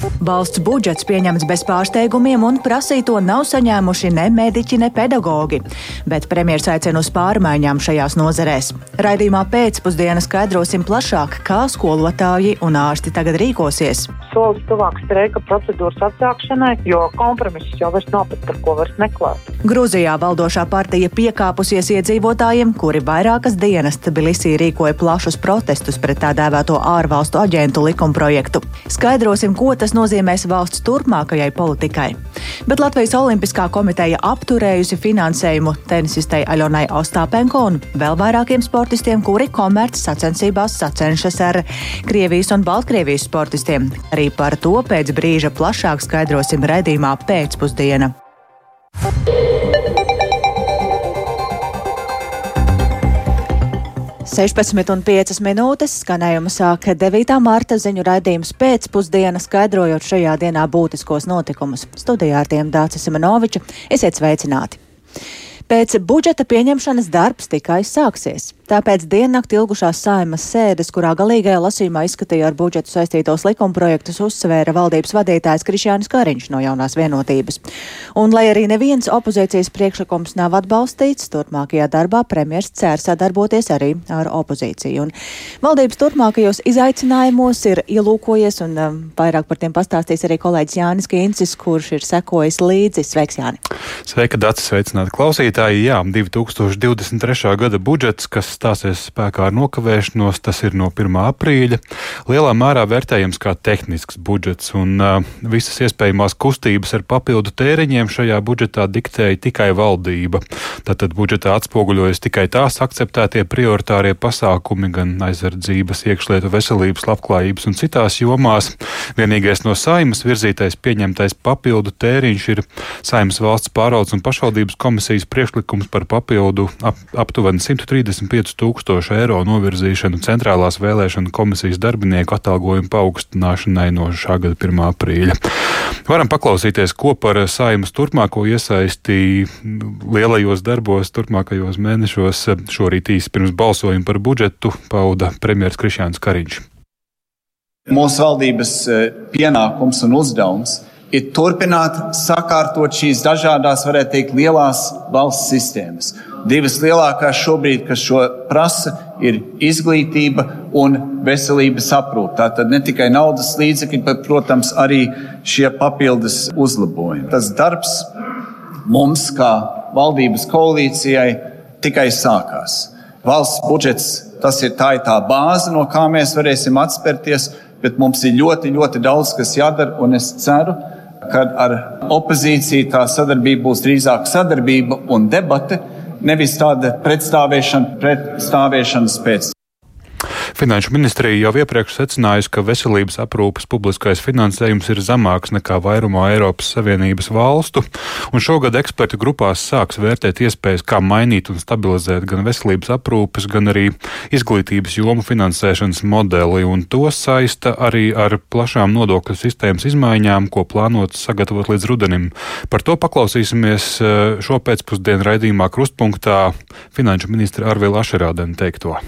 Valsts budžets pieņemts bez pārsteigumiem un prasīto nav saņēmuši ne mediķi, ne pedagogi, bet premjers aicina uz pārmaiņām šajās nozerēs. Raidījumā pēcpusdienā skaidrosim plašāk, kā skolotāji un ārsti tagad rīkosies. Solis tuvāk streika procedūras atsākšanai, jo kompromiss jau vairs nav pat par ko vairs meklēt. Grūzijā valdošā partija piekāpusies iedzīvotājiem, kuri vairākas dienas Tbilisī rīkoja plašus protestus pret tā dēvēto ārvalstu aģentu likumprojektu. Skaidrosim, ko tas nozīmēs valsts turpmākajai politikai. Bet Latvijas Olimpiskā komiteja apturējusi finansējumu tenisistei Aļonai Ostāpenko un vēl vairākiem sportistiem, kuri komerces sacensībās sacenšas ar Krievijas un Baltkrievijas sportistiem. Arī par to pēc brīža plašāk skaidrosim redzījumā pēcpusdiena. 16,5 minūtes skanējuma sāk 9. marta ziņu raidījums pēcpusdiena, skaidrojot šajā dienā būtiskos notikumus. Studijā ar tiem Dācis Simenoviča. Esiet sveicināti! Pēc budžeta pieņemšanas darbs tikai sāksies. Tāpēc diennakti ilgušās saimas sēdes, kurā galīgajā lasījumā izskatīja ar budžetu saistītos likumprojektus, uzsvēra valdības vadītājs Krišjānis Kariņš no jaunās vienotības. Un, lai arī neviens opozīcijas priekšlikums nav atbalstīts, turpmākajā darbā premjers cer sadarboties arī ar opozīciju. Un valdības turpmākajos izaicinājumos ir ielūkojies, un um, vairāk par tiem pastāstīs arī kolēģis Jānis Kīncis, kurš ir sekojis līdzi. Sveiks, Jāni! Sveika, Dācis, sveicināti klausītāji! Jā, 2023. gada budžets, kas stāsies spēkā ar nokavēšanos, tas ir no 1. aprīļa. Lielā mērā vērtējams kā tehnisks budžets, un uh, visas iespējamās kustības ar papildu tēriņiem šajā budžetā diktēja tikai valdība. Tātad budžetā atspoguļojas tikai tās akceptētie prioritārie pasākumi gan aizsardzības, iekšlietu, veselības, labklājības un citās jomās. Vienīgais no saimas virzītais pieņemtais papildu tēriņš ir saimas valsts pārvaldes un pašvaldības komisijas priekšlikums par papildu ap, aptuveni 135 tūkstošu eiro novirzīšanu centrālās vēlēšana komisijas darbinieku atalgojumu paaugstināšanai no šā gada 1. aprīļa. Varam paklausīties, ko par saimas turpmāko iesaisti lielajos darbos turpmākajos mēnešos šorīt īsi pirms balsojuma par budžetu pauda premjeras Krišjāns Kariņš. Mūsu valdības eh, pienākums un uzdevums ir turpināt sakārtot šīs dažādas, varētu teikt, lielās valsts sistēmas. Divas lielākās šobrīd, kas šo prasa, ir izglītība un veselības aprūpe. Tātad ne tikai naudas līdzekļi, bet, protams, arī šie papildus uzlabojumi. Tas darbs mums, kā valdības koalīcijai, tikai sākās. Valsts budžets tas ir tā, ir tā bāze, no kā mēs varēsim atspērties, bet mums ir ļoti, ļoti daudz, kas jādara, un es ceru, ka ar opozīciju tā sadarbība būs drīzāk sadarbība un debate nevis tāda pretstāvēšana pret stāvēšanas pēc. Finanšu ministrija jau iepriekš secinājusi, ka veselības aprūpes publiskais finansējums ir zemāks nekā vairumā Eiropas Savienības valstu, un šogad ekspertu grupās sāks vērtēt iespējas, kā mainīt un stabilizēt gan veselības aprūpes, gan arī izglītības jomu finansēšanas modeli, un to saista arī ar plašām nodokļu sistēmas izmaiņām, ko plānots sagatavot līdz rudenim. Par to paklausīsimies eh, šo pēcpusdienu raidījumā Krustpunktā finanšu ministra Arvila Ašerādena teikto.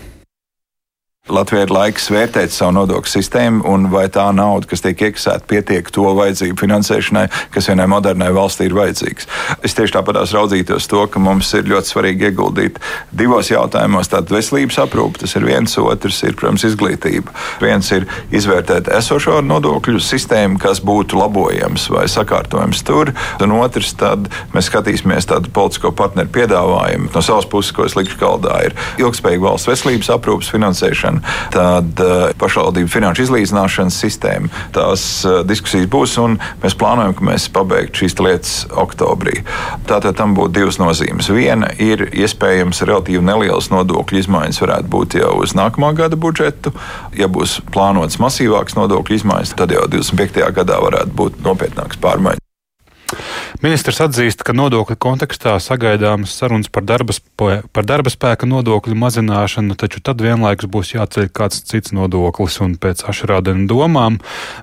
Latvijai ir laiks vērtēt savu nodokļu sistēmu un vai tā nauda, kas tiek iekasēta, pietiek to vajadzību finansēšanai, kas vienai modernai valstī ir vajadzīgs. Es tieši tāpat raudzītos to, ka mums ir ļoti svarīgi ieguldīt divos jautājumos. Tātad veselības aprūpe, tas ir viens, otrs ir, protams, izglītība. Viens ir izvērtēt esošo nodokļu sistēmu, kas būtu labojams vai sakārtojams tur, un otrs, tad mēs skatīsimies tādu politisko partneru piedāvājumu. No savas puses, ko es likšu galdā, ir ilgspējīga valsts veselības aprūpes finansēšana ieviešana, tad uh, pašvaldību finanšu izlīdzināšanas sistēma. Tās uh, diskusijas būs, un mēs plānojam, ka mēs pabeigtu šīs lietas oktobrī. Tātad tam būtu divas nozīmes. Viena ir iespējams relatīvi nelielas nodokļu izmaiņas, varētu būt jau uz nākamā gada budžetu. Ja būs plānotas masīvākas nodokļu izmaiņas, tad jau 25. gadā varētu būt nopietnākas pārmaiņas. Ministrs atzīst, ka nodokļu kontekstā sagaidāmas sarunas par darba, par darba spēka nodokļu mazināšanu, taču tad vienlaikus būs jāceļ kāds cits nodoklis. Un pēc Ašrādena domām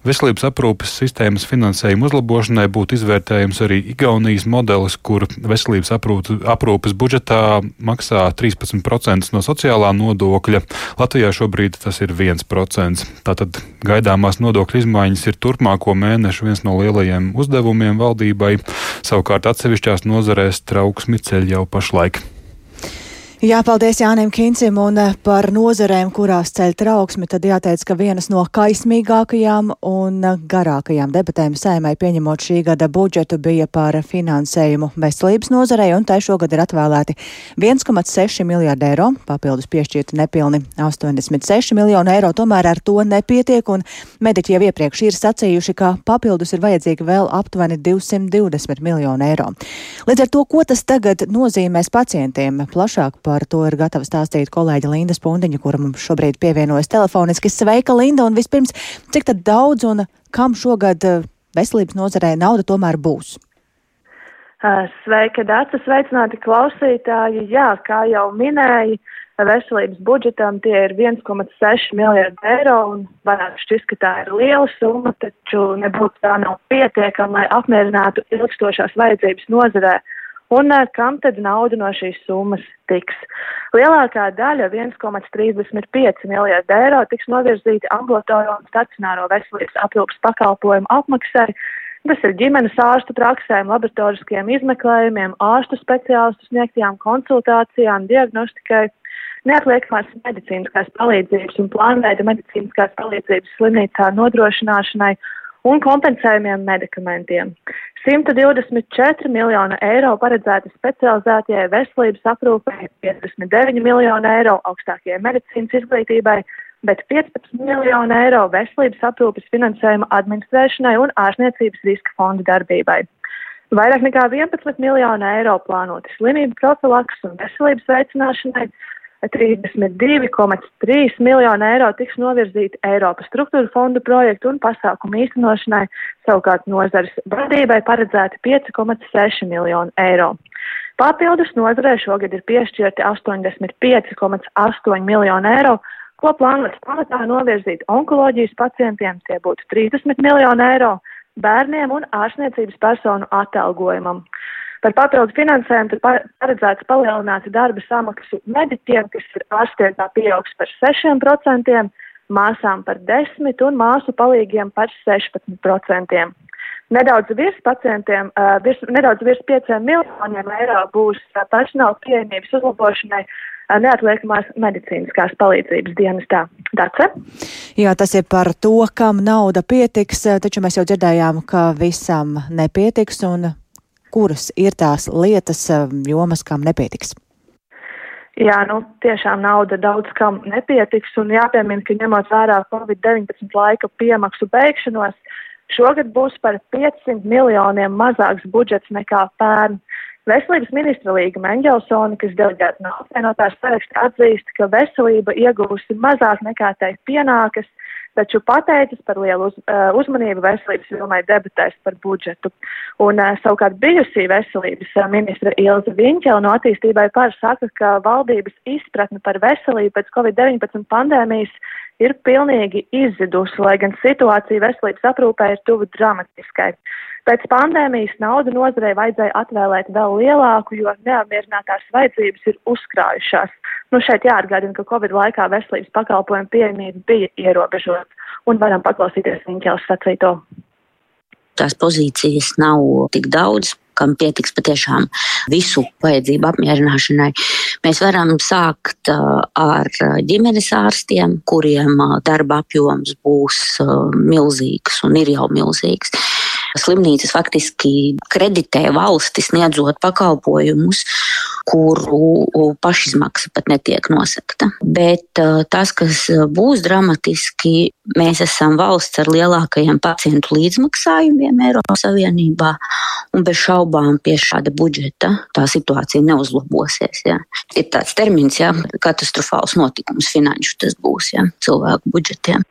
veselības aprūpes sistēmas finansējuma uzlabošanai būtu izvērtējums arī Igaunijas modelis, kur veselības aprūpes, aprūpes budžetā maksā 13% no sociālā nodokļa. Latvijā šobrīd tas ir 1%. Tātad gaidāmās nodokļu izmaiņas ir turpmāko mēnešu viens no lielajiem uzdevumiem valdībai. Savukārt atsevišķās nozarēs trauksmi ceļ jau pašlaik. Jā, paldies Jānim Kincim un eh, par nozarēm, kurās ceļ trauksmi, tad jāteic, ka vienas no kaismīgākajām un eh, garākajām debatēm saimai pieņemot šī gada budžetu bija par finansējumu veselības nozarei, un tai šogad ir atvēlēti 1,6 miljārdi eiro, papildus piešķirti nepilni 86 miljonu eiro, tomēr ar to nepietiek, un mediķi jau iepriekš ir sacījuši, ka papildus ir vajadzīgi vēl aptuveni 220 miljonu eiro. Līdz ar to, ko tas tagad nozīmēs pacientiem? Plašāk Par to ir gatava stāstīt kolēģa Linda Spundiņa, kura mums šobrīd pievienojas telefoniski. Sveika, Linda! Un vispirms, cik tad daudz un kam šogad eh, veselības nozarē nauda tomēr būs? Sveika, Dārsa! Sveicināti klausītāji! Jā, kā jau minēji, veselības budžetam tie ir 1,6 miljardi eiro un varētu šķist, ka tā ir liela summa, taču nebūtu tā nav pietiekama, lai apmierinātu ilgstošās vajadzības nozarē un eh, kam tad nauda no šīs summas tiks. Lielākā daļa, 1,35 miljardi eiro, tiks novirzīti ambulatoriju un stacionāro veselības aprūpas pakalpojumu apmaksai. Tas ir ģimenes ārstu praksēm, laboratoriskiem izmeklējumiem, ārstu speciālistu sniegtajām konsultācijām, diagnostikai, neatliekamās medicīniskās palīdzības un plānveida medicīniskās palīdzības slimnīcā nodrošināšanai un kompensējumiem medikamentiem. 124 miljonu eiro paredzēti specializētajai veselības aprūpei, 59 miljonu eiro augstākajai medicīnas izglītībai, bet 15 miljonu eiro veselības aprūpes finansējuma administrēšanai un ārstniecības riska fonda darbībai. Vairāk nekā 11 miljonu eiro plānoti slimību profilaks un veselības veicināšanai, 32,3 miljonu eiro tiks novirzīti Eiropas struktūra fondu projektu un pasākumu īstenošanai, savukārt nozares vadībai paredzēti 5,6 miljonu eiro. Papildus nozarē šogad ir piešķirti 85,8 miljonu eiro, ko plānots pamatā novirzīt onkoloģijas pacientiem, tie būtu 30 miljonu eiro, bērniem un ārstniecības personu atalgojumam. Par papildu finansējumu ir paredzēts palielināt darba samaksu mediķiem, kas ir ārstiem tā pieaugs par 6%, māsām par 10% un māsu palīgiem par 16%. Nedaudz virs pacientiem, virs, nedaudz virs 5 miljoniem eiro būs personāla pieejamības uzlabošanai neatliekamās medicīniskās palīdzības dienestā. Dace? Jā, tas ir par to, kam nauda pietiks, taču mēs jau dzirdējām, ka visam nepietiks un kuras ir tās lietas, eh, jomas, kam nepietiks? Jā, nu, tiešām nauda daudz kam nepietiks, un jāpiemina, ka ņemot vērā Covid-19 laika piemaksu beigšanos, šogad būs par 500 miljoniem mazāks budžets nekā pērn. Veselības ministra Līga Mengelsona, kas delegēta no apvienotās saraksta, atzīst, ka veselība ieguvusi mazāk nekā tai pienākas, taču pateicis par lielu uz, uh, uzmanību veselības jomai debatēs par budžetu. Un uh, savukārt bijusī veselības uh, ministra Ilza Viņķela no attīstībai par saka, ka valdības izpratne par veselību pēc Covid-19 pandēmijas ir pilnīgi izzidusi, lai gan situācija veselības aprūpē ir tuvu dramatiskai. Pēc pandēmijas naudu nozarei vajadzēja atvēlēt vēl lielāku, jo neapmierinātās vajadzības ir uzkrājušās. Nu, šeit jāatgādina, ka Covid laikā veselības pakalpojumu pieejamība bija ierobežota un varam paklausīties viņas sacīto. Tās pozīcijas nav tik daudz, kam pietiks patiešām visu vajadzību apmierināšanai. Mēs varam sākt ar ģimenes ārstiem, kuriem darba apjoms būs milzīgs un ir jau milzīgs. Slimnīcas faktiski kreditē valsti sniedzot pakalpojumus, kuru pašizmaksa pat netiek nosakta. Bet tas, kas būs dramatiski, mēs esam valsts ar lielākajiem pacientu līdzmaksājumiem Eiropas Savienībā, un bez šaubām pie šāda budžeta tā situācija neuzlabosies. Ja. Ir tāds termins, ja katastrofāls notikums finanšu tas būs ja, cilvēku budžetiem.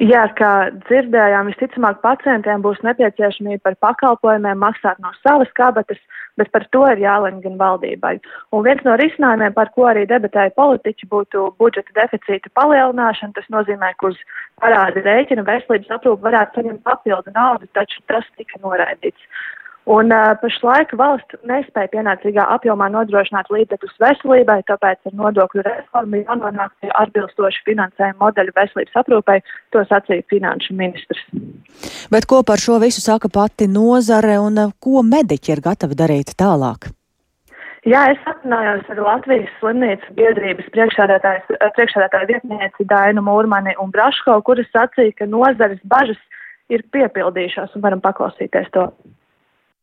Jā, kā dzirdējām, visticamāk pacientiem būs nepieciešamība par pakalpojumiem maksāt no savas kabatas, bet par to ir jālemj gan valdībai. Un viens no risinājumiem, par ko arī debatēja politiķi, būtu budžeta deficīta palielināšana. Tas nozīmē, ka uz parāda rēķina veselības aprūpe varētu saņemt papildu naudu, taču tas tika noraidīts. Un uh, pašlaik valsts nespēja pienācīgā apjomā nodrošināt līdzekļus veselībai, tāpēc ar nodokļu reformu jānonāk pie atbilstoši finansējuma modeļu veselības aprūpai, to sacīja finanšu ministrs. Bet ko par šo visu saka pati nozare un ko mediķi ir gatavi darīt tālāk? Jā, es aprunājos ar Latvijas slimnīcu biedrības priekšsēdētāju vietnieci Dainu Mūrmani un Braško, kuras sacīja, ka nozares bažas ir piepildījušās un varam paklausīties to.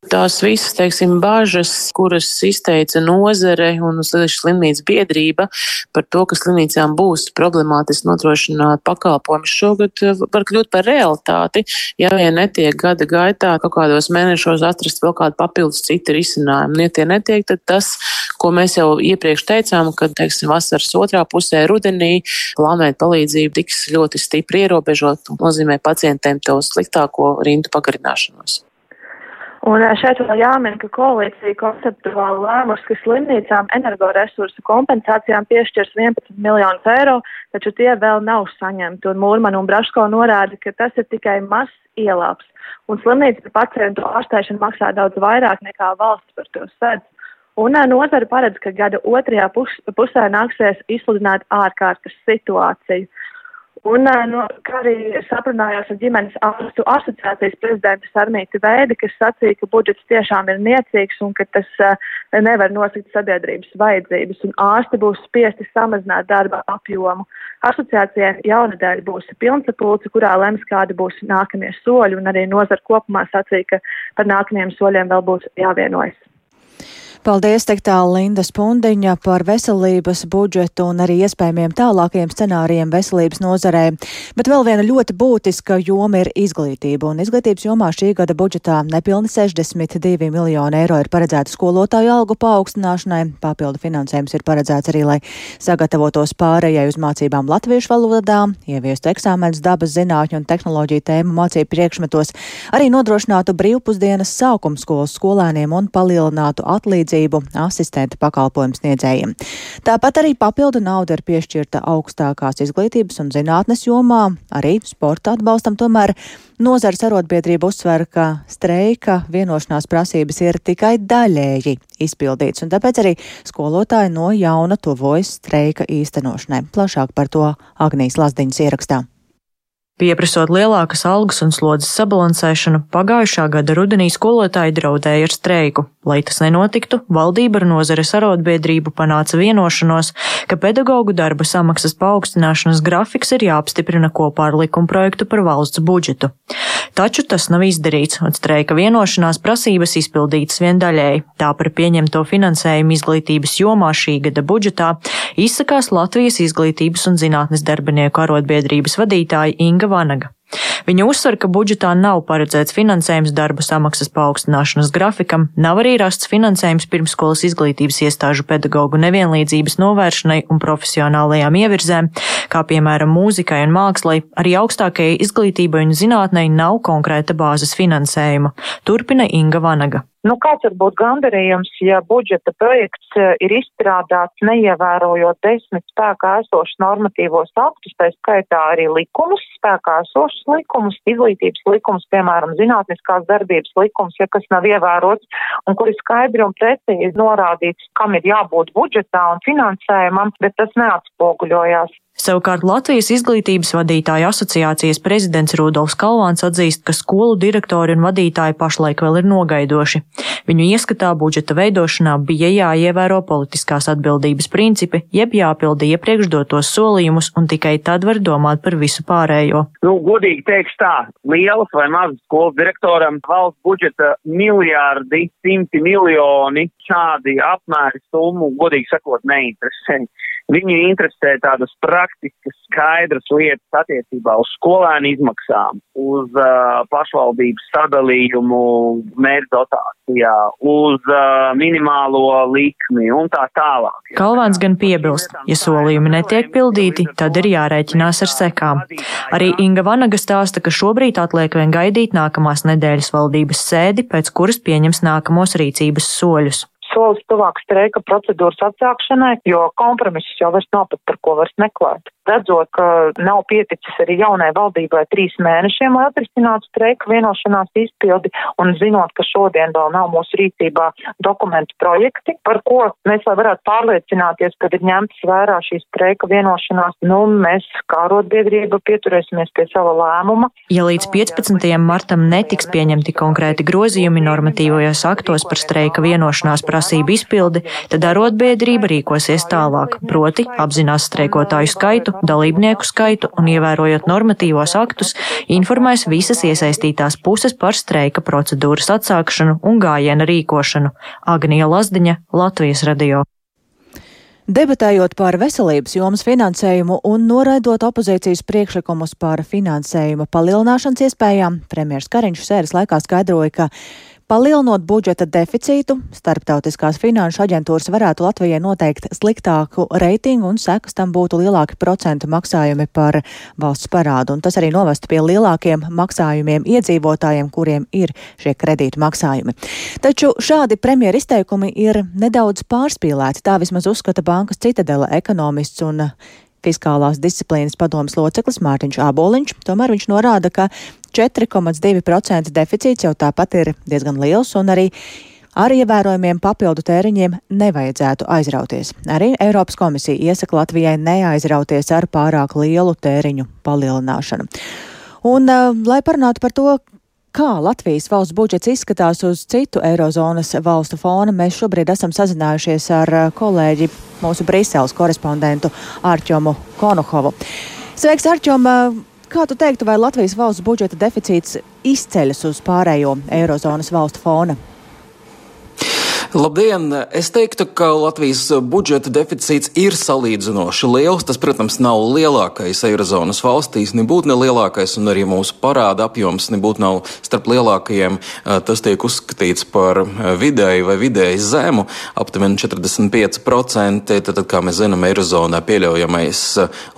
Tās visas, teiksim, bažas, kuras izteica nozare un slimnīcas biedrība par to, ka slimnīcām būs problemātiski nodrošināt pakalpojumus, šogad eh, var kļūt par realitāti, ja vien netiek gada gaitā kaut kādos mēnešos atrast vēl kādu papildus citu risinājumu. Ja tie netiek, tad tas, ko mēs jau iepriekš teicām, ka, teiksim, vasaras otrā pusē rudenī plānēt palīdzību tiks ļoti stipri ierobežot, nozīmē pacientiem to sliktāko rindu pagarināšanos. Un šeit vēl jāmin, ka koalīcija konceptuāli lēmus, ka slimnīcām energoresursu kompensācijām piešķirs 11 miljonus eiro, taču tie vēl nav saņemti. Un Mūrman un Braško norāda, ka tas ir tikai mazs ielāps. Un slimnīca par pacientu ārstēšanu maksā daudz vairāk nekā valsts par to sedz. Un nozara paredz, ka gada otrajā pus, pusē nāksies izsludināt ārkārtas situāciju. Un, no, kā arī es aprunājos ar ģimenes ārstu asociācijas prezidentu Sarmīti Veidi, kas sacīja, ka budžets tiešām ir niecīgs un ka tas uh, nevar nosakt sabiedrības vajadzības, un ārsti būs spiesti samazināt darba apjomu. Asociācijai jaunadēļ būs pilnsapulce, kurā lems, kādi būs nākamie soļi, un arī nozara kopumā sacīja, ka par nākamajiem soļiem vēl būs jāvienojas. Paldies, teiktā Linda Spundiņa par veselības budžetu un arī iespējamiem tālākiem scenārijiem veselības nozarē. Bet vēl viena ļoti būtiska joma ir izglītība, un izglītības jomā šī gada budžetā nepilni 62 miljoni eiro ir paredzēta skolotāju algu paaugstināšanai. Papildu finansējums ir paredzēts arī, lai sagatavotos pārējai uz mācībām latviešu valodā, ieviestu eksāmenus dabas zinātņu un tehnoloģiju tēmu mācību priekšmetos, arī nodrošinātu brīvpusdienas sākumskolas skolēniem un palielinātu atlīdzību palīdzību asistenta pakalpojumu sniedzējiem. Tāpat arī papildu nauda ir piešķirta augstākās izglītības un zinātnes jomā, arī sporta atbalstam tomēr. Nozars arotbiedrība uzsver, ka streika vienošanās prasības ir tikai daļēji izpildīts, un tāpēc arī skolotāji no jauna tuvojas streika īstenošanai. Plašāk par to Agnijas Lazdiņas ierakstā. Pieprasot lielākas algas un slodzes sabalansēšanu, pagājušā gada rudenī skolotāji draudēja ar streiku. Lai tas nenotiktu, valdība ar nozares arotbiedrību panāca vienošanos, ka pedagoģu darba samaksas paaugstināšanas grafiks ir jāapstiprina kopā ar likumprojektu par valsts budžetu. Taču tas nav izdarīts, un streika vienošanās prasības izpildītas vien daļēji. Tā par pieņemto finansējumu izglītības jomā šī gada budžetā izsakās Latvijas izglītības un zinātnes darbinieku arotbiedrības vadītāja Inga Vanaga. Viņa uzsver, ka budžetā nav paredzēts finansējums darba samaksas paaugstināšanas grafikam, nav arī rasts finansējums pirmskolas izglītības iestāžu pedagoģu nevienlīdzības novēršanai un profesionālajām ievirzēm, kā piemēram mūzikai un mākslai, arī augstākajai izglītībai un zinātnei nav konkrēta bāzes finansējuma, turpina Inga Vanaga. Nu, kāds var būt gandarījums, ja budžeta projekts eh, ir izstrādāts neievērojot desmit spēkā esošus normatīvos aktus, tā skaitā arī likumus, spēkā esošus likumus, izglītības likumus, piemēram, zinātniskās darbības likumus, ja kas nav ievērots, un kuri skaidri un precīzi norādīts, kam ir jābūt budžetā un finansējumam, bet tas neatspoguļojās. Savukārt Latvijas izglītības vadītāju asociācijas prezidents Rudolfs Kalvāns atzīst, ka skolu direktori un vadītāji pašlaik vēl ir nogaidoši. Viņu ieskatā budžeta veidošanā bija jāievēro politiskās atbildības principi, jeb jāpilda iepriekš dotos solījumus, un tikai tad var domāt par visu pārējo. Nu, godīgi teikšu tā, lielas vai mazas skolas direktoram valsts budžeta miljārdi, simti miljoni šādi apmēri summu, godīgi sakot, neinteresē. Viņu interesē tādas praktiskas skaidras lietas attiecībā uz skolēnu izmaksām, uz uh, pašvaldības sadalījumu mērķu dotācijā, uz uh, minimālo likmi un tā tālāk. Kalvāns gan piebilst, ja solījumi netiek pildīti, tad ir jārēķinās ar sekām. Arī Inga Vanaga stāsta, ka šobrīd atliek vien gaidīt nākamās nedēļas valdības sēdi, pēc kuras pieņems nākamos rīcības soļus solis tuvāk streika procedūras atsākšanai, jo kompromisus jau vairs nav pat par ko vairs meklēt redzot, ka nav pieticis arī jaunai valdībai trīs mēnešiem, lai atrisinātu streika vienošanās izpildi, un zinot, ka šodien vēl nav mūsu rīcībā dokumentu projekti, par ko mēs vēl varētu pārliecināties, kad ir ņemts vērā šī streika vienošanās, nu, mēs kā rotbiedrība pieturēsimies pie sava lēmuma. Ja līdz 15. martam netiks pieņemti konkrēti grozījumi normatīvajos aktos par streika vienošanās prasību izpildi, tad arotbiedrība rīkosies tālāk, proti apzinās streikotāju skaitu, dalībnieku skaitu un ievērojot normatīvos aktus, informēs visas iesaistītās puses par streika procedūras atsākšanu un gājiena rīkošanu. Agnija Lazdiņa, Latvijas radio. Debatējot par veselības jomas finansējumu un noraidot opozīcijas priekšlikumus par finansējuma palielināšanas iespējām, premjeras Kariņš sēras laikā skaidroja, ka Palielinot budžeta deficītu, starptautiskās finanšu aģentūras varētu Latvijai noteikt sliktāku reitingu un sekas tam būtu lielāki procentu maksājumi par valsts parādu. Un tas arī novestu pie lielākiem maksājumiem iedzīvotājiem, kuriem ir šie kredītu maksājumi. Taču šādi premjera izteikumi ir nedaudz pārspīlēti. Tā vismaz uzskata bankas citadela ekonomists un fiskālās disciplīnas padomas loceklis Mārtiņš Āboliņš. Tomēr viņš norāda, ka 4,2% deficīts jau tāpat ir diezgan liels un arī Ar ievērojumiem papildu tēriņiem nevajadzētu aizrauties. Arī Eiropas komisija iesaka Latvijai neaizrauties ar pārāk lielu tēriņu palielināšanu. Un, lai parunātu par to, Kā Latvijas valsts budžets izskatās uz citu Eirozonas valstu fona, mēs šobrīd esam sazinājušies ar kolēģi, mūsu Briseles korespondentu Ārķomu Konohovu. Sveiks, Ārķom! Kā tu teiktu, vai Latvijas valsts budžeta deficīts izceļas uz pārējo Eirozonas valstu fona? Labdien! Es teiktu, ka Latvijas budžeta deficīts ir salīdzinoši liels. Tas, protams, nav lielākais Eirozonas valstīs, nebūtu ne lielākais, un arī mūsu parāda apjoms nebūtu nav starp lielākajiem. Tas tiek uzskatīts par vidēju vai vidēji zemu, aptuveni 45%. Tad, kā mēs zinām, Eirozonā pieļaujamais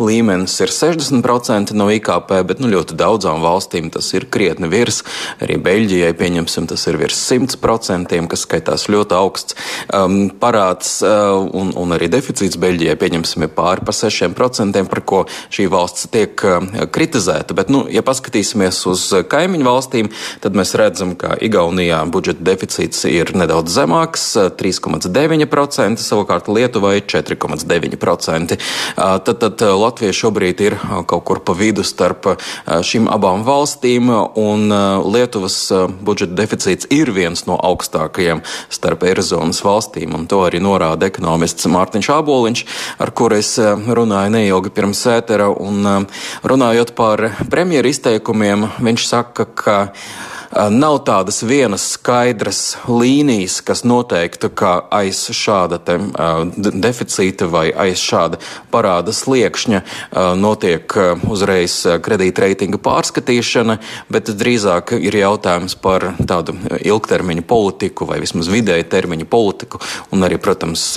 līmenis ir 60% no IKP, bet nu, ļoti daudzām valstīm tas ir krietni virs. Arī Beļģijai, pieņemsim, tas ir virs 100%, kas skaitās ļoti augsts um, parāds uh, un, un arī deficīts Beļģijai, pieņemsim, ir pāri pa 6%, par ko šī valsts tiek uh, kritizēta. Bet, nu, ja paskatīsimies uz kaimiņu valstīm, tad mēs redzam, ka Igaunijā budžeta deficīts ir nedaudz zemāks - 3,9%, savukārt Lietuvai 4,9%. Uh, tad, tad Latvija šobrīd ir kaut kur pa vidu starp šīm abām valstīm, un Lietuvas budžeta deficīts ir viens no augstākajiem starp Eirozonas valstīm, un to arī norāda ekonomists Mārtiņš Āboliņš, ar kuru es eh, runāju neilgi pirms ētera, un eh, runājot par premjeru izteikumiem, viņš saka, ka Nav tādas vienas skaidras līnijas, kas noteiktu, ka aiz šāda te, deficīta vai aiz šāda parāda sliekšņa notiek uzreiz kredītreitinga pārskatīšana, bet drīzāk ir jautājums par tādu ilgtermiņa politiku vai vismaz vidēja termiņa politiku un arī, protams,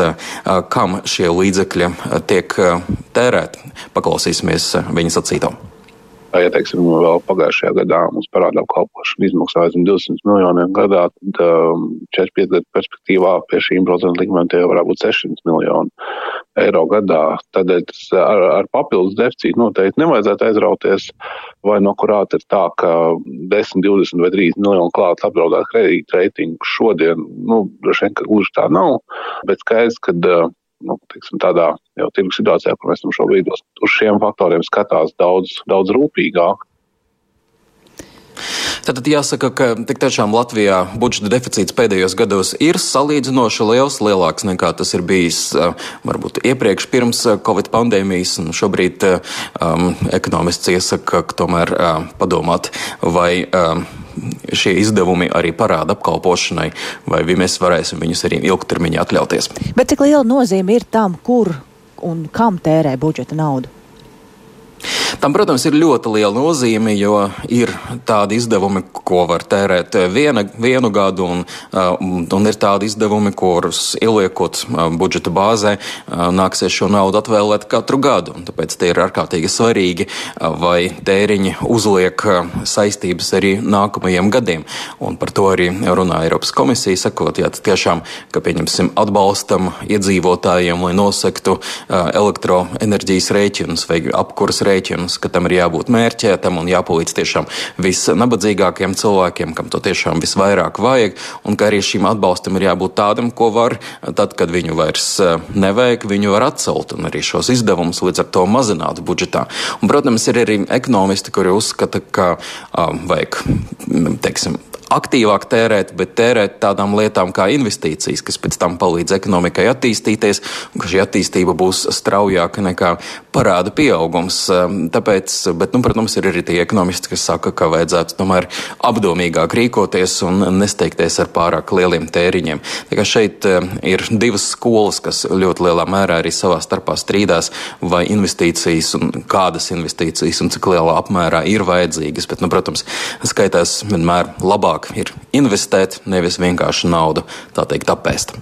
kam šie līdzekļi tiek tērēti. Paklausīsimies viņa sacītām. Ja teiksim, vēl pagājušajā gadā mums parāda apkalpošana izmaksāja zem 200 miljoniem gadā, tad um, 4-5 gadu perspektīvā pie šīm procentu likmēm tie varētu būt 600 miljoni eiro gadā. Tādēļ ar, ar papildus deficītu noteikti nevajadzētu aizrauties, vai no kurā ir tā, ka 10, 20 vai 30 miljonu klāt apdraudēt kredītu reitingu šodien, nu, droši vien, ka gluži tā nav, bet skaidrs, ka uh, nu, tiksim, tādā jau tirgus situācijā, kur mēs esam šobrīd, uz šiem faktoriem skatās daudz, daudz rūpīgāk. Tātad jāsaka, ka tik tiešām Latvijā budžeta deficīts pēdējos gados ir salīdzinoši liels, lielāks nekā tas ir bijis varbūt iepriekš pirms Covid pandēmijas. Šobrīd um, ekonomists iesaka, ka tomēr uh, padomāt, vai um, šie izdevumi arī parāda apkalpošanai, vai mēs varēsim viņus arī ilgtermiņā atļauties. Bet cik liela nozīme ir tam, kur un kam tērē budžeta naudu? Tam, protams, ir ļoti liela nozīme, jo ir tādi izdevumi, ko var tērēt viena, vienu gadu, un, un, un ir tādi izdevumi, kurus ieliekot budžeta bāzē, nāksies šo naudu atvēlēt katru gadu. Tāpēc tie ir ārkārtīgi svarīgi, vai tēriņi uzliek saistības arī nākamajiem gadiem. Un par to arī runā Eiropas komisija, sakot, ja tiešām, ka pieņemsim atbalstam iedzīvotājiem, lai nosektu elektroenerģijas rēķinus vai apkuras rēķinus, ka tam ir jābūt mērķētam un jāpalīdz tiešām visnabadzīgākiem cilvēkiem, kam to tiešām visvairāk vajag, un ka arī šīm atbalstam ir jābūt tādam, ko var, tad, kad viņu vairs nevajag, viņu var atcelt un arī šos izdevumus līdz ar to mazināt budžetā. Un, protams, ir arī ekonomisti, kuri uzskata, ka um, vajag, teiksim, aktīvāk tērēt, bet tērēt tādām lietām kā investīcijas, kas pēc tam palīdz ekonomikai attīstīties, un ka šī attīstība būs straujāka nekā parāda pieaugums. Ehm, tāpēc, bet, nu, protams, ir arī tie ekonomisti, kas saka, ka vajadzētu tomēr apdomīgāk rīkoties un nesteigties ar pārāk lieliem tēriņiem. Tā kā šeit ehm, ir divas skolas, kas ļoti lielā mērā arī savā starpā strīdās, vai investīcijas un kādas investīcijas un cik lielā apmērā ir vajadzīgas. Bet, nu, protams, skaitās vienmēr labāk labāk ir investēt, nevis vienkārši naudu tā teikt apēst.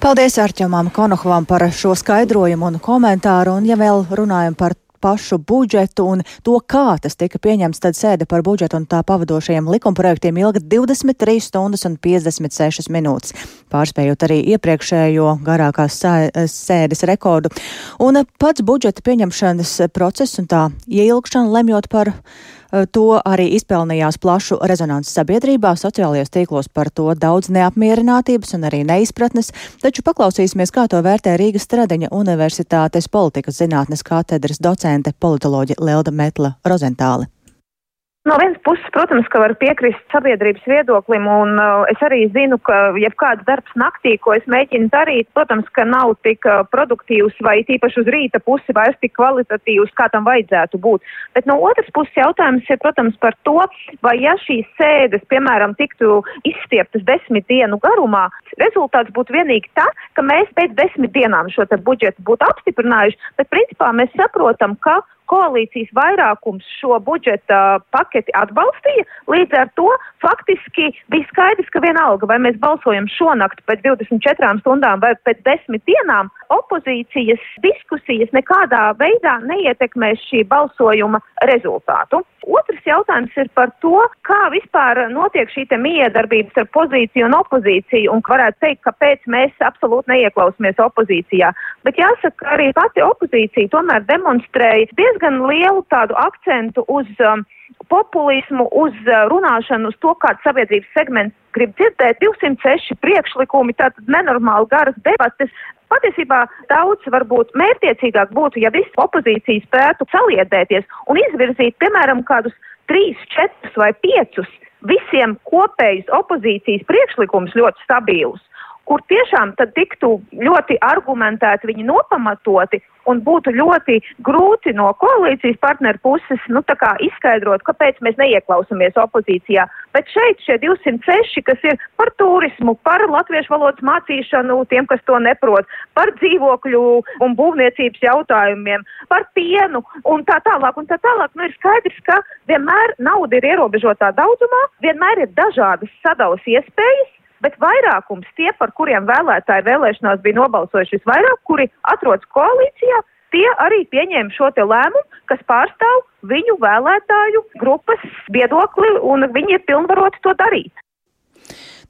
Paldies Arčamam Konohvam par šo skaidrojumu un komentāru, un ja vēl runājam par pašu budžetu un to, kā tas tika pieņemts, tad sēde par budžetu un tā pavadošajiem likumprojektiem ilga 23 stundas un 56 minūtes, pārspējot arī iepriekšējo garākās sēdes rekordu. Un pats budžeta pieņemšanas process un tā ieilgšana lemjot par to arī izpelnījās plašu rezonanci sabiedrībā, sociālajos tīklos par to daudz neapmierinātības un arī neizpratnes, taču paklausīsimies, kā to vērtē Rīgas Stradiņa Universitātes politikas zinātnes katedras docente politoloģi Lelda Metla Rozentāle. No vienas puses, protams, ka var piekrist sabiedrības viedoklim, un uh, es arī zinu, ka jebkāds darbs naktī, ko es mēģinu darīt, protams, ka nav tik uh, produktīvs vai tīpaši uz rīta pusi vairs tik kvalitatīvs, kā tam vajadzētu būt. Bet no otras puses jautājums ir, protams, par to, vai ja šīs sēdes, piemēram, tiktu izstieptas desmit dienu garumā, rezultāts būtu vienīgi tas, ka mēs pēc desmit dienām šo budžetu būtu apstiprinājuši, bet principā mēs saprotam, ka koalīcijas vairākums šo budžeta paketi atbalstīja. Līdz ar to faktiski bija skaidrs, ka vienalga, vai mēs balsojam šonakt pēc 24 stundām vai pēc 10 dienām, opozīcijas diskusijas nekādā veidā neietekmēs šī balsojuma rezultātu. Otrs jautājums ir par to, kā vispār notiek šī miedarbības ar pozīciju un opozīciju, un varētu teikt, kāpēc mēs absolūti neieklausāmies opozīcijā. Bet jāsaka, arī pati opozīcija tomēr demonstrēja diezgan lielu tādu akcentu uz um, populismu, uz uh, runāšanu, uz to, kāds sabiedrības segments grib dzirdēt. 206 priekšlikumi, tātad nenormāli garas debates, Patiesībā daudz varbūt mērķiecīgāk būtu, ja visi opozīcija spētu saliedēties un izvirzīt, piemēram, kādus trīs, četrus vai piecus visiem kopējus opozīcijas priekšlikumus ļoti stabilus kur tiešām tad tiktu ļoti argumentēti viņi nopamatoti un būtu ļoti grūti no koalīcijas partneru puses, nu, izskaidrot, kāpēc mēs neieklausāmies opozīcijā. Bet šeit šie 206, kas ir par turismu, par latviešu valodas mācīšanu tiem, kas to neprot, par dzīvokļu un būvniecības jautājumiem, par pienu un tā tālāk un tā tālāk, nu, ir skaidrs, ka vienmēr nauda ir ierobežotā daudzumā, vienmēr ir dažādas sadalas iespējas, bet vairākums tie, par kuriem vēlētāji vēlēšanās bija nobalsojuši visvairāk, kuri atrodas koalīcijā, tie arī pieņēma šo lēmumu, kas pārstāv viņu vēlētāju grupas viedokli, un viņi ir pilnvaroti to darīt.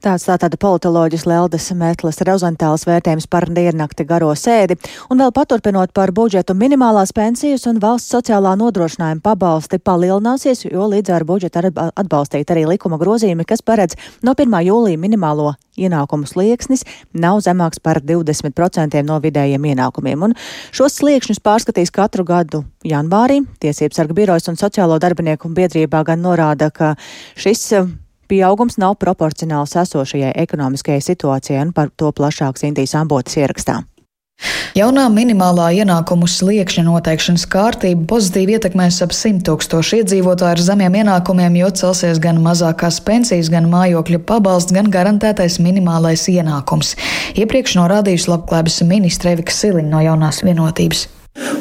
Tāds tātad politoloģis Leldes Mētles Rozantāls vērtējums par diennakti garo sēdi, un vēl paturpinot par budžetu minimālās pensijas un valsts sociālā nodrošinājuma pabalsti palielināsies, jo līdz ar budžetu atbalstīt arī likuma grozījumi, kas paredz no 1. jūlija minimālo ienākumu slieksnis nav zemāks par 20% no vidējiem ienākumiem. Un šos sliekšņus pārskatīs katru gadu janvārī. Tiesības sarga birojas un sociālo darbinieku biedrībā gan norāda, ka šis Pieaugums nav proporcionāls esošajai ekonomiskajai situācijai, un par to plašāk Sintīs Ambotas ierakstā. Jaunā minimālā ienākumu sliekšņa noteikšanas kārtība pozitīvi ietekmēs ap 100 tūkstošu iedzīvotāju ar zemiem ienākumiem, jo celsies gan mazākās pensijas, gan mājokļa pabalsts, gan garantētais minimālais ienākums. Iepriekš norādījusi labklājības ministre Evika Siliņa no jaunās vienotības.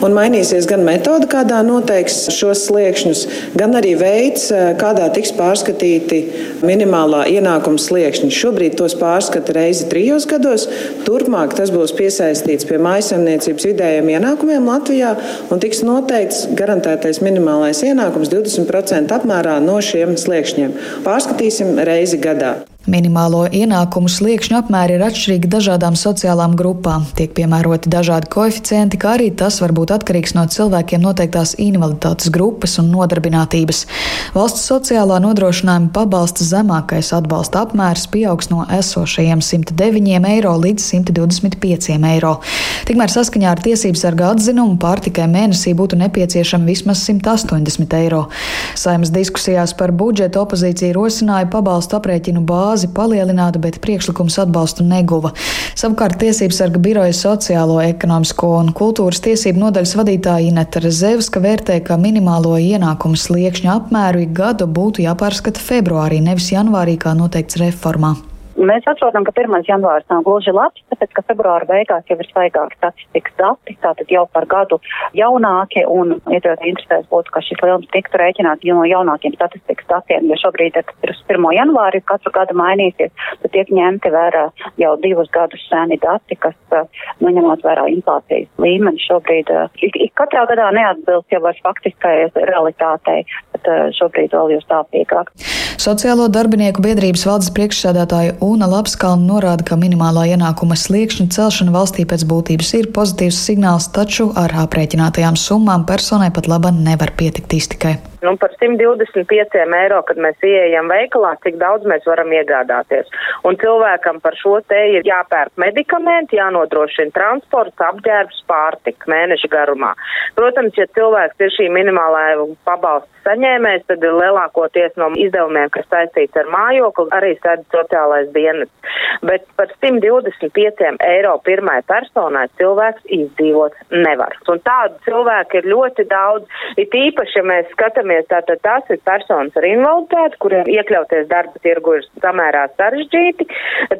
Un mainīsies gan metode, kādā noteiks šos sliekšņus, gan arī veids, kādā tiks pārskatīti minimālā ienākuma sliekšņi. Šobrīd tos pārskata reizi trijos gados. Turpmāk tas būs piesaistīts pie mājasemniecības vidējiem ienākumiem Latvijā un tiks noteikts garantētais minimālais ienākums 20% apmērā no šiem sliekšņiem. Pārskatīsim reizi gadā. Minimālo ienākumu sliekšņu apmēri ir atšķirīgi dažādām sociālām grupām. Tiek piemēroti dažādi koeficienti, kā arī tas var būt atkarīgs no cilvēkiem noteiktās invaliditātes grupas un nodarbinātības. Valsts sociālā nodrošinājuma pabalsta zemākais atbalsta apmērs pieaugs no esošajiem 109 eiro līdz 125 eiro. Tikmēr saskaņā ar tiesību sarga atzinumu pārtikai mēnesī būtu nepieciešama vismaz 180 eiro. Saimas diskusijās par budžetu opozīcija rosināja pabalstu aprēķinu bāzi bāzi palielināta, bet priekšlikums atbalstu neguva. Savukārt Tiesības sarga biroja sociālo, ekonomisko un kultūras tiesību nodaļas vadītāja Ineta Rezevska vērtē, ka minimālo ienākumu sliekšņa apmēru ik gadu būtu jāpārskata februārī, nevis janvārī, kā noteikts reformā. Mēs saprotam, ka 1. janvārs nav gluži labs, tāpēc, ka februāra beigās jau ir svaigāki statistikas dati, tātad jau par gadu jaunāki, un iedzīvotāji interesēs būtu, ka šis lielums tiktu rēķināts no jaunākiem statistikas datiem, jo šobrīd, ir uz 1. janvāri katru gadu mainīsies, tad tiek ņemti vērā jau divus gadus seni dati, kas, nu, ņemot vērā inflācijas līmeni šobrīd, ik, ik katrā gadā neatbilst jau ar faktiskai realitātei, bet šobrīd vēl jau stāvīgāk. Sociālo darbinieku biedrības valdes priekšsēdētāja Una Lapskalna norāda, ka minimālā ienākuma sliekšņa celšana valstī pēc būtības ir pozitīvs signāls, taču ar aprēķinātajām summām personai pat laba nevar pietikt iztikai. Nu, par 125 eiro, kad mēs ieejam veikalā, cik daudz mēs varam iegādāties. Un cilvēkam par šo te ir jāpērk medikamenti, jānodrošina transports, apģērbs, pārtika mēneša garumā. Protams, ja cilvēks ir šī minimālā pabalsta saņēmējs, tad ir lielākoties no izdevumiem, kas saistīts ar mājokli, arī sēdz sociālais dienas. Bet par 125 eiro pirmai personai cilvēks izdzīvot nevar. Un tādu cilvēku ir ļoti daudz, it īpaši, ja mēs skatāmies skatāmies, tātad tās ir personas ar invaliditāti, kuriem iekļauties darba tirgu ir samērā sarežģīti.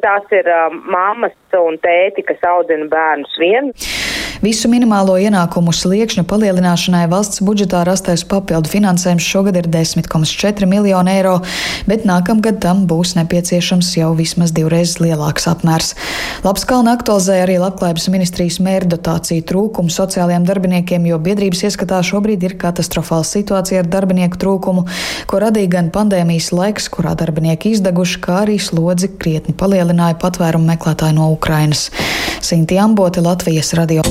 Tās ir um, mammas un tēti, kas audzina bērnus vien. Visu minimālo ienākumu sliekšņu palielināšanai valsts budžetā rastais papildu finansējums šogad ir 10,4 miljoni eiro, bet nākamgad tam būs nepieciešams jau vismaz divreiz lielāks apmērs. Labskalna aktualizēja arī Labklājības ministrijas mērdotāciju trūkumu sociālajiem darbiniekiem, jo biedrības ieskatā šobrīd ir katastrofāla situācija ar darbinieku trūkumu, ko radīja gan pandēmijas laiks, kurā darbinieki izdeguši, kā arī slodzi krietni palielināja patvērumu meklētāji no Ukrainas. Sinti Ambote, Latvijas radio.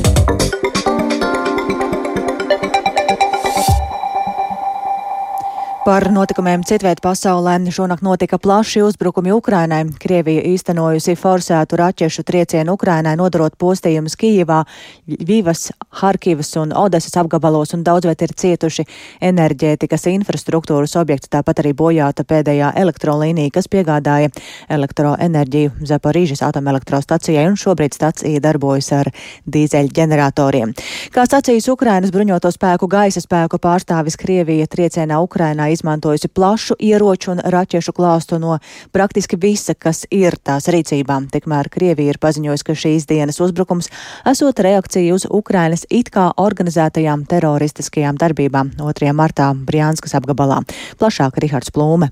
Par notikumiem citviet pasaulē šonakt notika plaši uzbrukumi Ukrainai. Krievija īstenojusi forsētu raķešu triecienu Ukrainai, nodarot postījumus Kijivā, Vivas, Harkivas un Odesas apgabalos, un daudz viet ir cietuši enerģētikas infrastruktūras objekti, tāpat arī bojāta pēdējā elektrolīnija, kas piegādāja elektroenerģiju Zaporīžas atomelektrostacijai, un šobrīd stacija darbojas ar dīzeļģeneratoriem. Kā sacījis Ukrainas bruņoto spēku gaisa spēku pārstāvis Krievija triecienā Ukrainā izmantojusi plašu ieroču un raķešu klāstu no praktiski visa, kas ir tās rīcībā. Tikmēr Krievija ir paziņojusi, ka šīs dienas uzbrukums esot reakcija uz Ukrainas it kā organizētajām teroristiskajām darbībām 2. martā Brianskas apgabalā. Plašāk Rihards Plūme.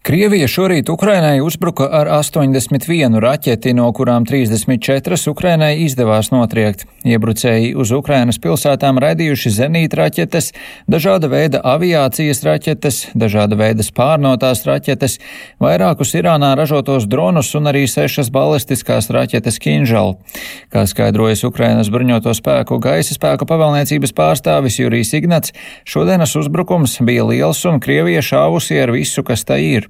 Krievija šorīt Ukrainai uzbruka ar 81 raķeti, no kurām 34 Ukrainai izdevās notriekt. Iebrucēji uz Ukrainas pilsētām raidījuši zenīta raķetes, dažāda veida aviācijas raķetes, dažāda veida spārnotās raķetes, vairākus Irānā ražotos dronus un arī sešas balistiskās raķetes Kinžal. Kā skaidrojas Ukrainas bruņoto spēku gaisa spēku pavēlniecības pārstāvis Jurijs Ignats, šodienas uzbrukums bija liels un Krievija šāvusi ar visu, kas tai ir.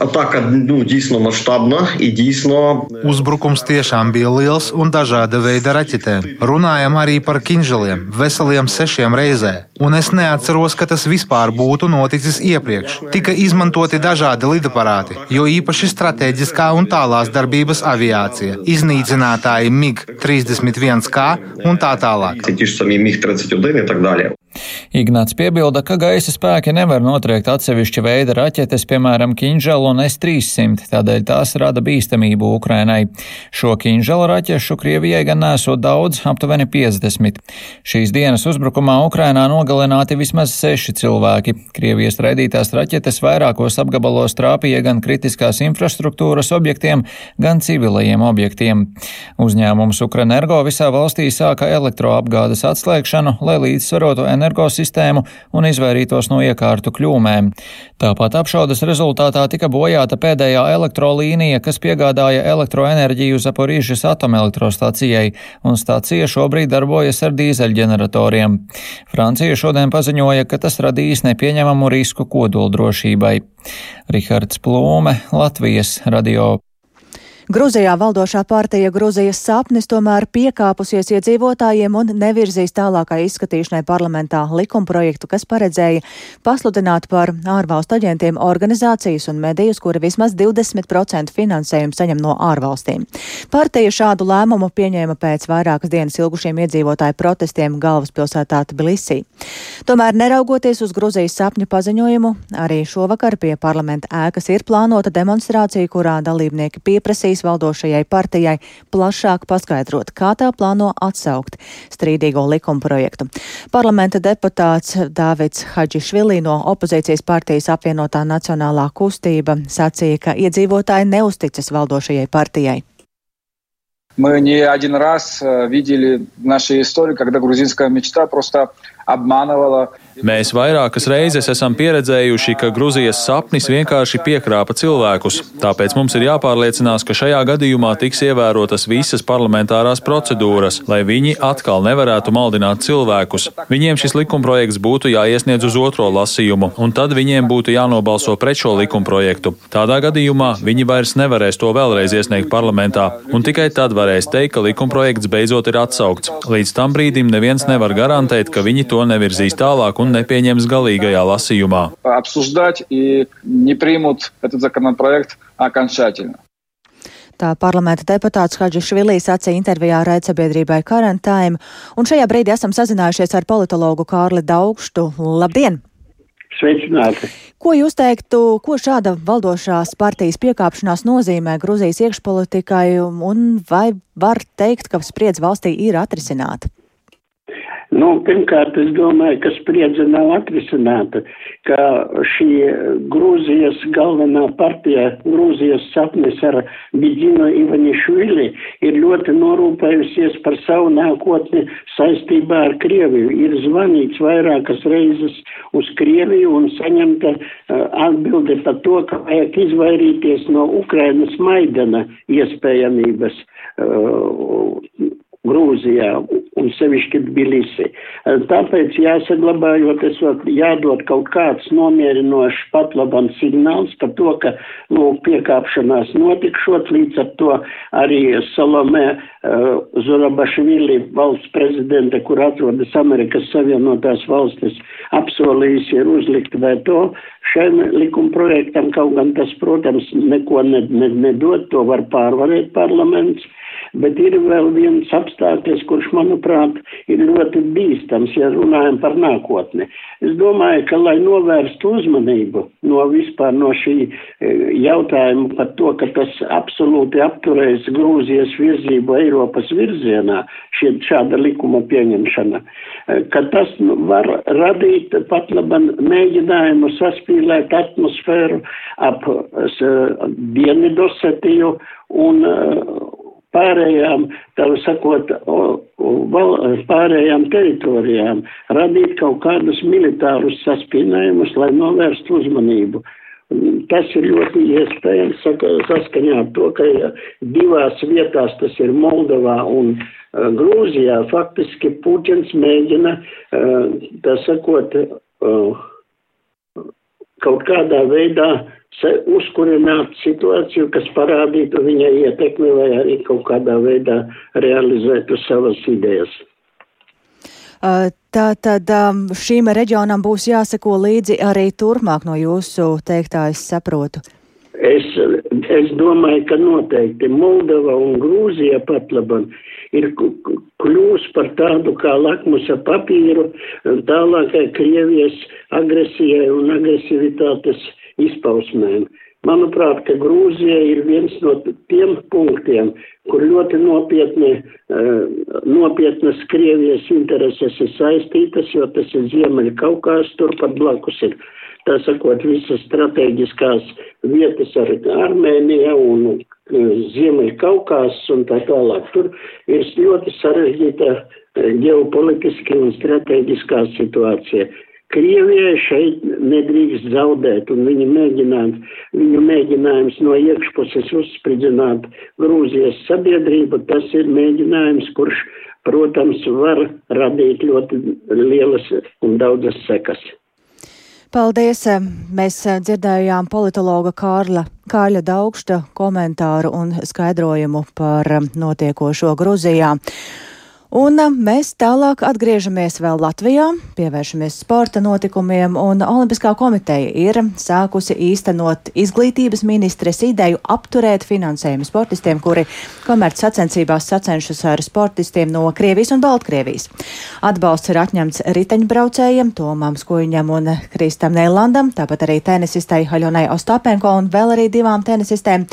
Ataka, nu, dīsno maštabna, dīsno... Uzbrukums tiešām bija liels un dažāda veida raķetēm. Runājam arī par kinželiem, veseliem sešiem reizē. Un es neatceros, ka tas vispār būtu noticis iepriekš. Tika izmantoti dažādi lidaparāti, jo īpaši strateģiskā un tālās darbības aviācija, iznīcinātāji MiG-31K un tā tālāk. Ignāts piebilda, ka gaisa spēki nevar notriekt atsevišķa veida raķetes, piemēram, kinželi Kinželu un S-300, tādēļ tās rada bīstamību Ukrainai. Šo Kinželu raķešu Krievijai gan nesot daudz, aptuveni 50. Šīs dienas uzbrukumā Ukrainā nogalināti vismaz seši cilvēki. Krievijas raidītās raķetes vairākos apgabalos trāpīja gan kritiskās infrastruktūras objektiem, gan civilajiem objektiem. Uzņēmums Ukrenergo visā valstī sāka elektroapgādes atslēgšanu, lai līdzsvarotu energosistēmu un izvairītos no iekārtu kļūmēm. Tāpat apšaudas rezultātā tika bojāta pēdējā elektrolīnija, kas piegādāja elektroenerģiju Zaporīžas atomelektrostacijai, un stacija šobrīd darbojas ar dīzeļģeneratoriem. Francija šodien paziņoja, ka tas radīs nepieņemamu risku kodoldrošībai. Rihards Plūme, Latvijas radio. Gruzijā valdošā partija Gruzijas sapnis tomēr piekāpusies iedzīvotājiem un nevirzīs tālākai izskatīšanai parlamentā likumprojektu, kas paredzēja pasludināt par ārvalstu aģentiem organizācijas un medijus, kuri vismaz 20% finansējumu saņem no ārvalstīm. Partija šādu lēmumu pieņēma pēc vairākas dienas ilgušiem iedzīvotāju protestiem galvaspilsētā Tbilisī. Tomēr, neraugoties uz Gruzijas sapņu paziņojumu, arī šovakar pie parlamenta ēkas ir plānota demonstrācija, kurā dalībnieki pieprasīja Krievijas valdošajai partijai plašāk paskaidrot, kā tā plāno atsaukt strīdīgo likumprojektu. Parlamenta deputāts Dāvids Hadžišvili no opozīcijas partijas apvienotā nacionālā kustība sacīja, ka iedzīvotāji neusticas valdošajai partijai. Мы не один раз видели в нашей истории, когда грузинская мечта просто обманывала Mēs vairākas reizes esam pieredzējuši, ka Gruzijas sapnis vienkārši piekrāpa cilvēkus. Tāpēc mums ir jāpārliecinās, ka šajā gadījumā tiks ievērotas visas parlamentārās procedūras, lai viņi atkal nevarētu maldināt cilvēkus. Viņiem šis likumprojekts būtu jāiesniedz uz otro lasījumu, un tad viņiem būtu jānobalso pret šo likumprojektu. Tādā gadījumā viņi vairs nevarēs to vēlreiz iesniegt parlamentā, un tikai tad varēs teikt, ka likumprojekts beidzot ir atsaukts. Līdz tam brīdim neviens nevar garantēt, ka viņi to nevirzīs tālāk un nepieņems galīgajā lasījumā. Tā parlamenta deputāts Hadžis Švilīs sacīja intervijā raidsabiedrībai Current Time, un šajā brīdī esam sazinājušies ar politologu Kārli Daugštu. Labdien! Sveicināti! Ko jūs teiktu, ko šāda valdošās partijas piekāpšanās nozīmē Gruzijas iekšpolitikai, un vai var teikt, ka spriedz valstī ir atrisināta? Nu, pirmkārt, es domāju, ka spriedze nav atrisināta, ka šī Grūzijas galvenā partija, Grūzijas sapnis ar Bidino Ivanišvili ir ļoti norūpējusies par savu nākotni saistībā ar Krieviju. Ir zvanīts vairākas reizes uz Krieviju un saņemta uh, atbilde par to, ka vajag izvairīties no Ukrainas Maidana iespējamības. Grūzijā un sevišķi Tbilisi. Tāpēc jāsaglabājot, esot jādod kaut kāds nomierinošs pat labam signāls par to, ka, lūk, piekāpšanās notikšot, līdz ar to arī Salomē uh, Zurabašvili valsts prezidente, kur atrodas Amerikas Savienotās valstis, apsolījusi ir uzlikt veto šiem likumprojektam, kaut gan tas, protams, neko nedod, to var pārvarēt parlaments. Bet ir vēl viens apstākļus, kurš, manuprāt, ir ļoti bīstams, ja runājam par nākotni. Es domāju, ka, lai novērstu uzmanību no vispār no šī e, jautājuma par to, ka tas absolūti apturēs Grūzijas virzību Eiropas virzienā, šie, šāda likuma pieņemšana, e, ka tas nu, var radīt pat laban mēģinājumu saspīlēt atmosfēru ap Dienvidosetiju un pārējām, tā sakot, pārējām teritorijām, radīt kaut kādus militārus saspīnējumus, lai novērstu uzmanību. Tas ir ļoti iespējams saskaņā ar to, ka divās vietās, tas ir Moldovā un uh, Grūzijā, faktiski Puķins mēģina, uh, tā sakot, uh, kaut kādā veidā uzkurināt situāciju, kas parādītu viņa ietekmi vai arī kaut kādā veidā realizētu savas idejas. Tā tad šīm reģionam būs jāseko līdzi arī turpmāk no jūsu teiktā, es saprotu. Es, es domāju, ka noteikti Moldova un Grūzija pat labam ir kļūs par tādu kā lakmusa papīru tālākai Krievijas agresijai un agresivitātes izpausmēm. Manuprāt, ka Grūzija ir viens no tiem punktiem, kur ļoti nopietni, nopietnas Krievijas intereses ir saistītas, jo tas ir Ziemeļa Kaukās, turpat blakus ir tā sakot, visas strateģiskās vietas ar Armēniju un e, Ziemeļkaukās un tā tālāk. Tur ir ļoti sarežģīta e, ģeopolitiski un strateģiskā situācija. Krievijai šeit nedrīkst zaudēt, un viņi mēģināt, viņu mēģinājums no iekšpuses uzspridzināt Grūzijas sabiedrību, tas ir mēģinājums, kurš, protams, var radīt ļoti lielas un daudzas sekas. Paldies! Mēs dzirdējām politologa Kārla, Kāļa Daugšta komentāru un skaidrojumu par notiekošo Gruzijā. Un mēs tālāk atgriežamies vēl Latvijā, pievēršamies sporta notikumiem, un Olimpiskā komiteja ir sākusi īstenot izglītības ministres ideju apturēt finansējumu sportistiem, kuri komerc sacensībās sacenšas ar sportistiem no Krievijas un Baltkrievijas. Atbalsts ir atņemts riteņbraucējiem Tomam Skuiņam un Kristam Neilandam, tāpat arī tenisistei Haļonai Ostapenko un vēl arī divām tenisistēm.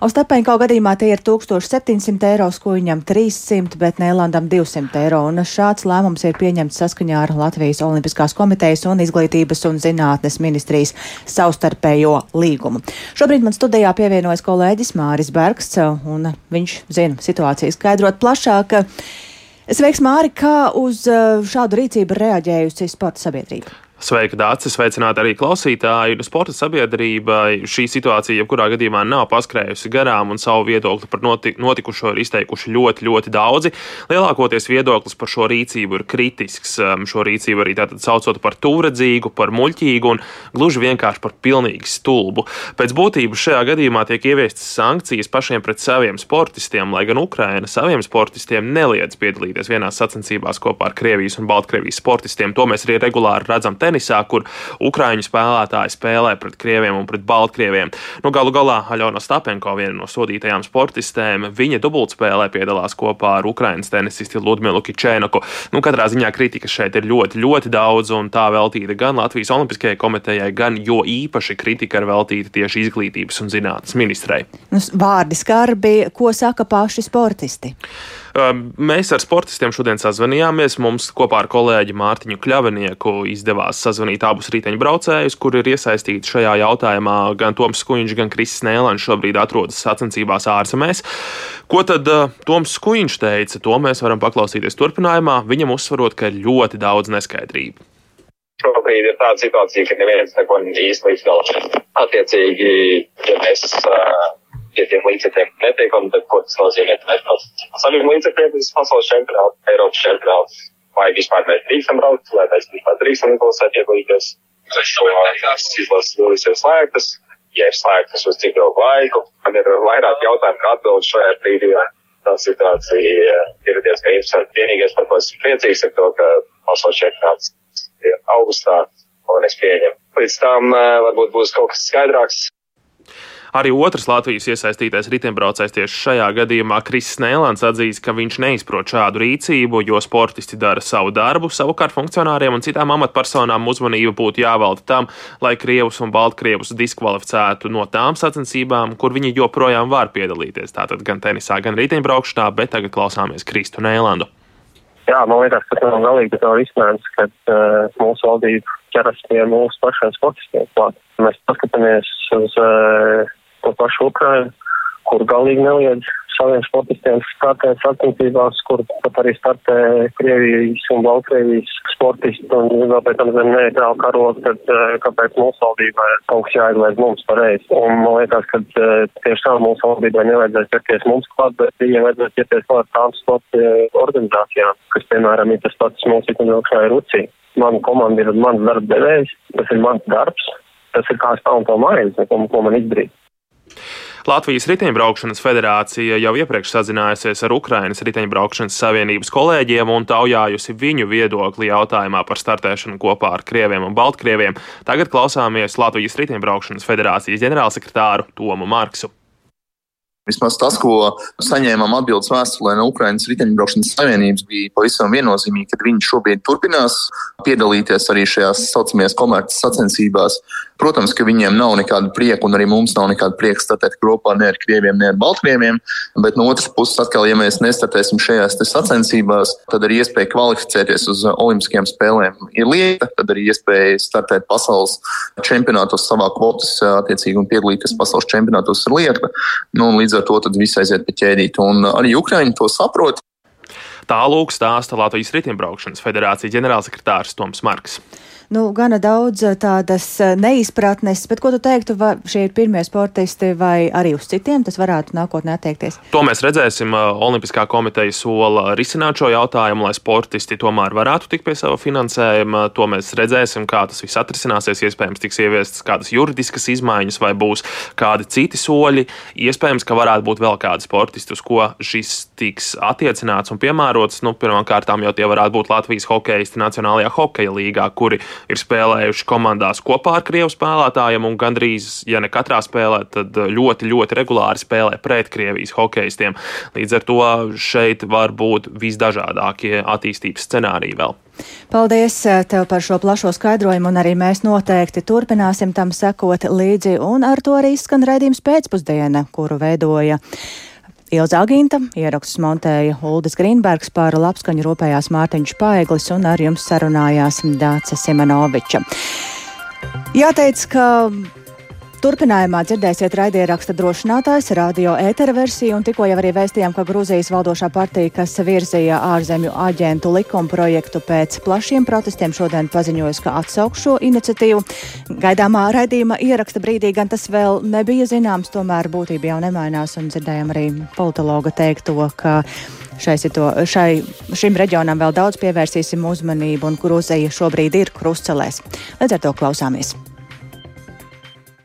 Ostapenko gadījumā tie ir 1700 eiro, Skuiņam 300, bet Nēlandam 200 eiro. Un šāds lēmums ir pieņemts saskaņā ar Latvijas Olimpiskās komitejas un Izglītības un zinātnes ministrijas savstarpējo līgumu. Šobrīd man studijā pievienojas kolēģis Māris Bergs, un viņš zina situāciju skaidrot plašāk. Sveiks, Māri, kā uz šādu rīcību reaģējusi sporta sabiedrība? Sveika, Dārcis! Sveicināti arī klausītāji. Nu, sporta sabiedrība šī situācija, jebkurā gadījumā, nav paskrējusi garām, un savu viedokli par noti notikušo ir izteikuši ļoti, ļoti daudzi. Lielākoties viedoklis par šo rīcību ir kritisks. Um, šo rīcību arī tātad saucot par tūredzīgu, par muļķīgu un gluži vienkārši par pilnīgi stulbu. Pēc būtības šajā gadījumā tiek ieviestas sankcijas pašiem pret saviem sportistiem, lai gan Ukraina saviem sportistiem neliedz piedalīties vienās sacensībās kopā ar Krievijas un Baltkrievijas sportistiem. To mēs arī regulāri redzam te tenisā, kur ukraiņu spēlētāji spēlē pret krieviem un pret baltkrieviem. Nu, galu galā Aļona Stapenko, viena no sodītajām sportistēm, viņa dubultspēlē piedalās kopā ar ukraiņas tenisisti Ludmilu Kičēnaku. Nu, katrā ziņā kritika šeit ir ļoti, ļoti daudz, un tā veltīta gan Latvijas Olimpiskajai komitejai, gan jo īpaši kritika ir veltīta tieši izglītības un zinātnes ministrei. Nu, vārdi skarbi, ko saka paši sportisti? Mēs ar sportistiem šodien sazvanījāmies. Mums kopā ar kolēģi Mārtiņu Kļavinieku izdevās sazvanīt abus riteņbraucējus, kuri ir iesaistīti šajā jautājumā. Gan Toms Skuiņš, gan Kristis Nēlans šobrīd atrodas sacensībās ārzemēs. Ko tad uh, Toms Skuiņš teica? To mēs varam paklausīties turpinājumā. Viņam uzsverot, ka ir ļoti daudz neskaidrību. Šobrīd ir tāda situācija, ka neviens neko īsti līdz galam. Attiecīgi, ja mēs uh, pie tiem līdzekļiem un tad, ko tas nozīmē, no saviem līdzekļiem uz pasaules čempionātu, Eiropas čempionātu, vai vispār mēs drīkstam braukt, vai mēs vispār drīkstam izlasēt piedalīties. Tās izlases vilīs ir slēgtas, ja ir slēgtas uz cik ilgu laiku. Man ir vairāk jautājumu, kā atbild šajā brīdī. Tā situācija ir diezgan interesanta. Vienīgais, par ko esmu priecīgs, ir to, ka pasaules čempionāts ir augustā, un es pieņemu. Līdz tam varbūt būs kaut kas skaidrāks. Arī otrs Latvijas iesaistītais riteņbraucējs tieši šajā gadījumā Kristis Nēlants atzīst, ka viņš neizprot šādu rīcību, jo sportisti dara savu darbu. Savukārt funkcionāriem un citām amatpersonām uzmanība būtu jāvelta tam, lai Krievus un Baltkrievus diskvalificētu no tām sacensībām, kur viņi joprojām var piedalīties. Tātad gan tenisā, gan riteņbraukšanā, bet tagad klausāmies Kristu Nēlandu. Jā, man liekas, ka tas nav galīgi nav risinājums, kad uh, mūsu valdība ķeras pie mūsu pašiem sportistiem klāt. Mēs paskatāmies uz uh, to pašu Ukrainu, kur galīgi neliedz saviem sportistiem startēt sacensībās, kur pat arī startē Krievijas un Baltkrievijas sportisti un vēl pēc tam zem neitrālu karogu, tad eh, kāpēc mūsu valdībai kaut kas jāizliedz mums pareizi. Un man liekas, ka eh, tieši tā mūsu valdībai nevajadzēs ķerties mums klāt, bet viņiem vajadzēs ķerties klāt tām sporta organizācijām, kas, piemēram, ir tas pats mūsu ikdienā ir Rucija. Mana komanda ir mans darba devējs, tas ir mans darbs, tas ir kā stāv un to ko, ko man izdarīt. Latvijas Riteņbraukšanas federācija jau iepriekš sazinājusies ar Ukrainas Riteņbraukšanas savienības kolēģiem un taujājusi viņu viedokli jautājumā par startēšanu kopā ar Krieviem un Baltkrieviem. Tagad klausāmies Latvijas Riteņbraukšanas federācijas ģenerālsekretāru Tomu Marksu. Vismaz tas, ko saņēmām atbildes vēstulē no Ukraiņas riteņbraukšanas savienības, bija pavisam viennozīmīgi, ka viņi šobrīd turpinās piedalīties arī šajās saucamajās komerces sacensībās. Protams, ka viņiem nav nekāda prieka, un arī mums nav nekāda prieka startēt kopā ne ar krieviem, ne ar baltkrieviem. Bet no otras puses, atkal, ja mēs nestartēsim šajās sacensībās, tad arī iespēja kvalificēties uz Olimpiskajām spēlēm ir lieta. Tad arī iespēja startēt pasaules čempionātos, savā kvotas attiecīgi un piedalīties pasaules čempionātos ir lieta. Nu, līdz ar to viss aiziet pa ķēdīti. Un arī Ukraiņi to saprot. Tālūk stāsta Latvijas Riteņbraukšanas federācijas ģenerālsekretārs Toms Marks nu, gana daudz eh, tādas eh, neizpratnes, bet ko tu teiktu, vai šie ir pirmie sportisti vai arī uz citiem tas varētu nākotnē attiekties? To mēs redzēsim. Eh, Olimpiskā komiteja sola risināt šo jautājumu, lai sportisti tomēr varētu tikt pie sava finansējuma. To mēs redzēsim, kā tas viss atrisināsies. Iespējams, tiks ieviestas kādas juridiskas izmaiņas vai būs kādi citi soļi. Iespējams, ka varētu būt vēl kādi sportisti, uz ko šis tiks attiecināts un piemērots. Nu, Pirmkārt, jau tie varētu būt Latvijas hokeisti Nacionālajā hokeja līgā, kuri ir spēlējuši komandās kopā ar krievu spēlētājiem, un gandrīz, ja ne katrā spēlē, tad ļoti, ļoti regulāri spēlē pret Krievijas hokeistiem. Līdz ar to šeit var būt visdažādākie attīstības scenāriji vēl. Paldies eh, tev par šo plašo skaidrojumu, un arī mēs noteikti turpināsim tam sekot līdzi, un ar to arī skan raidījums pēcpusdiena, kuru veidoja. Ilza Aginta, ierakstus montēja Uldis Grīnbergs, par labskaņu rūpējās Mārtiņš Paeglis un ar jums sarunājās Dāca Simanoviča. Jāteic, ka Turpinājumā dzirdēsiet raidieraksta drošinātājs radio ētera versiju, un tikko jau arī vēstījām, ka Gruzijas valdošā partija, kas virzīja ārzemju aģentu likuma projektu pēc plašiem protestiem, šodien paziņojas, ka atsauks šo iniciatīvu. Gaidāmā raidījuma ieraksta brīdī gan tas vēl nebija zināms, tomēr būtība jau nemainās, un dzirdējām arī politologa teikto, ka šai, situ, šai, šim reģionam vēl daudz pievērsīsim uzmanību, un Gruzija šobrīd ir krustcelēs. Līdz ar to klausāmies.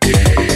Yeah.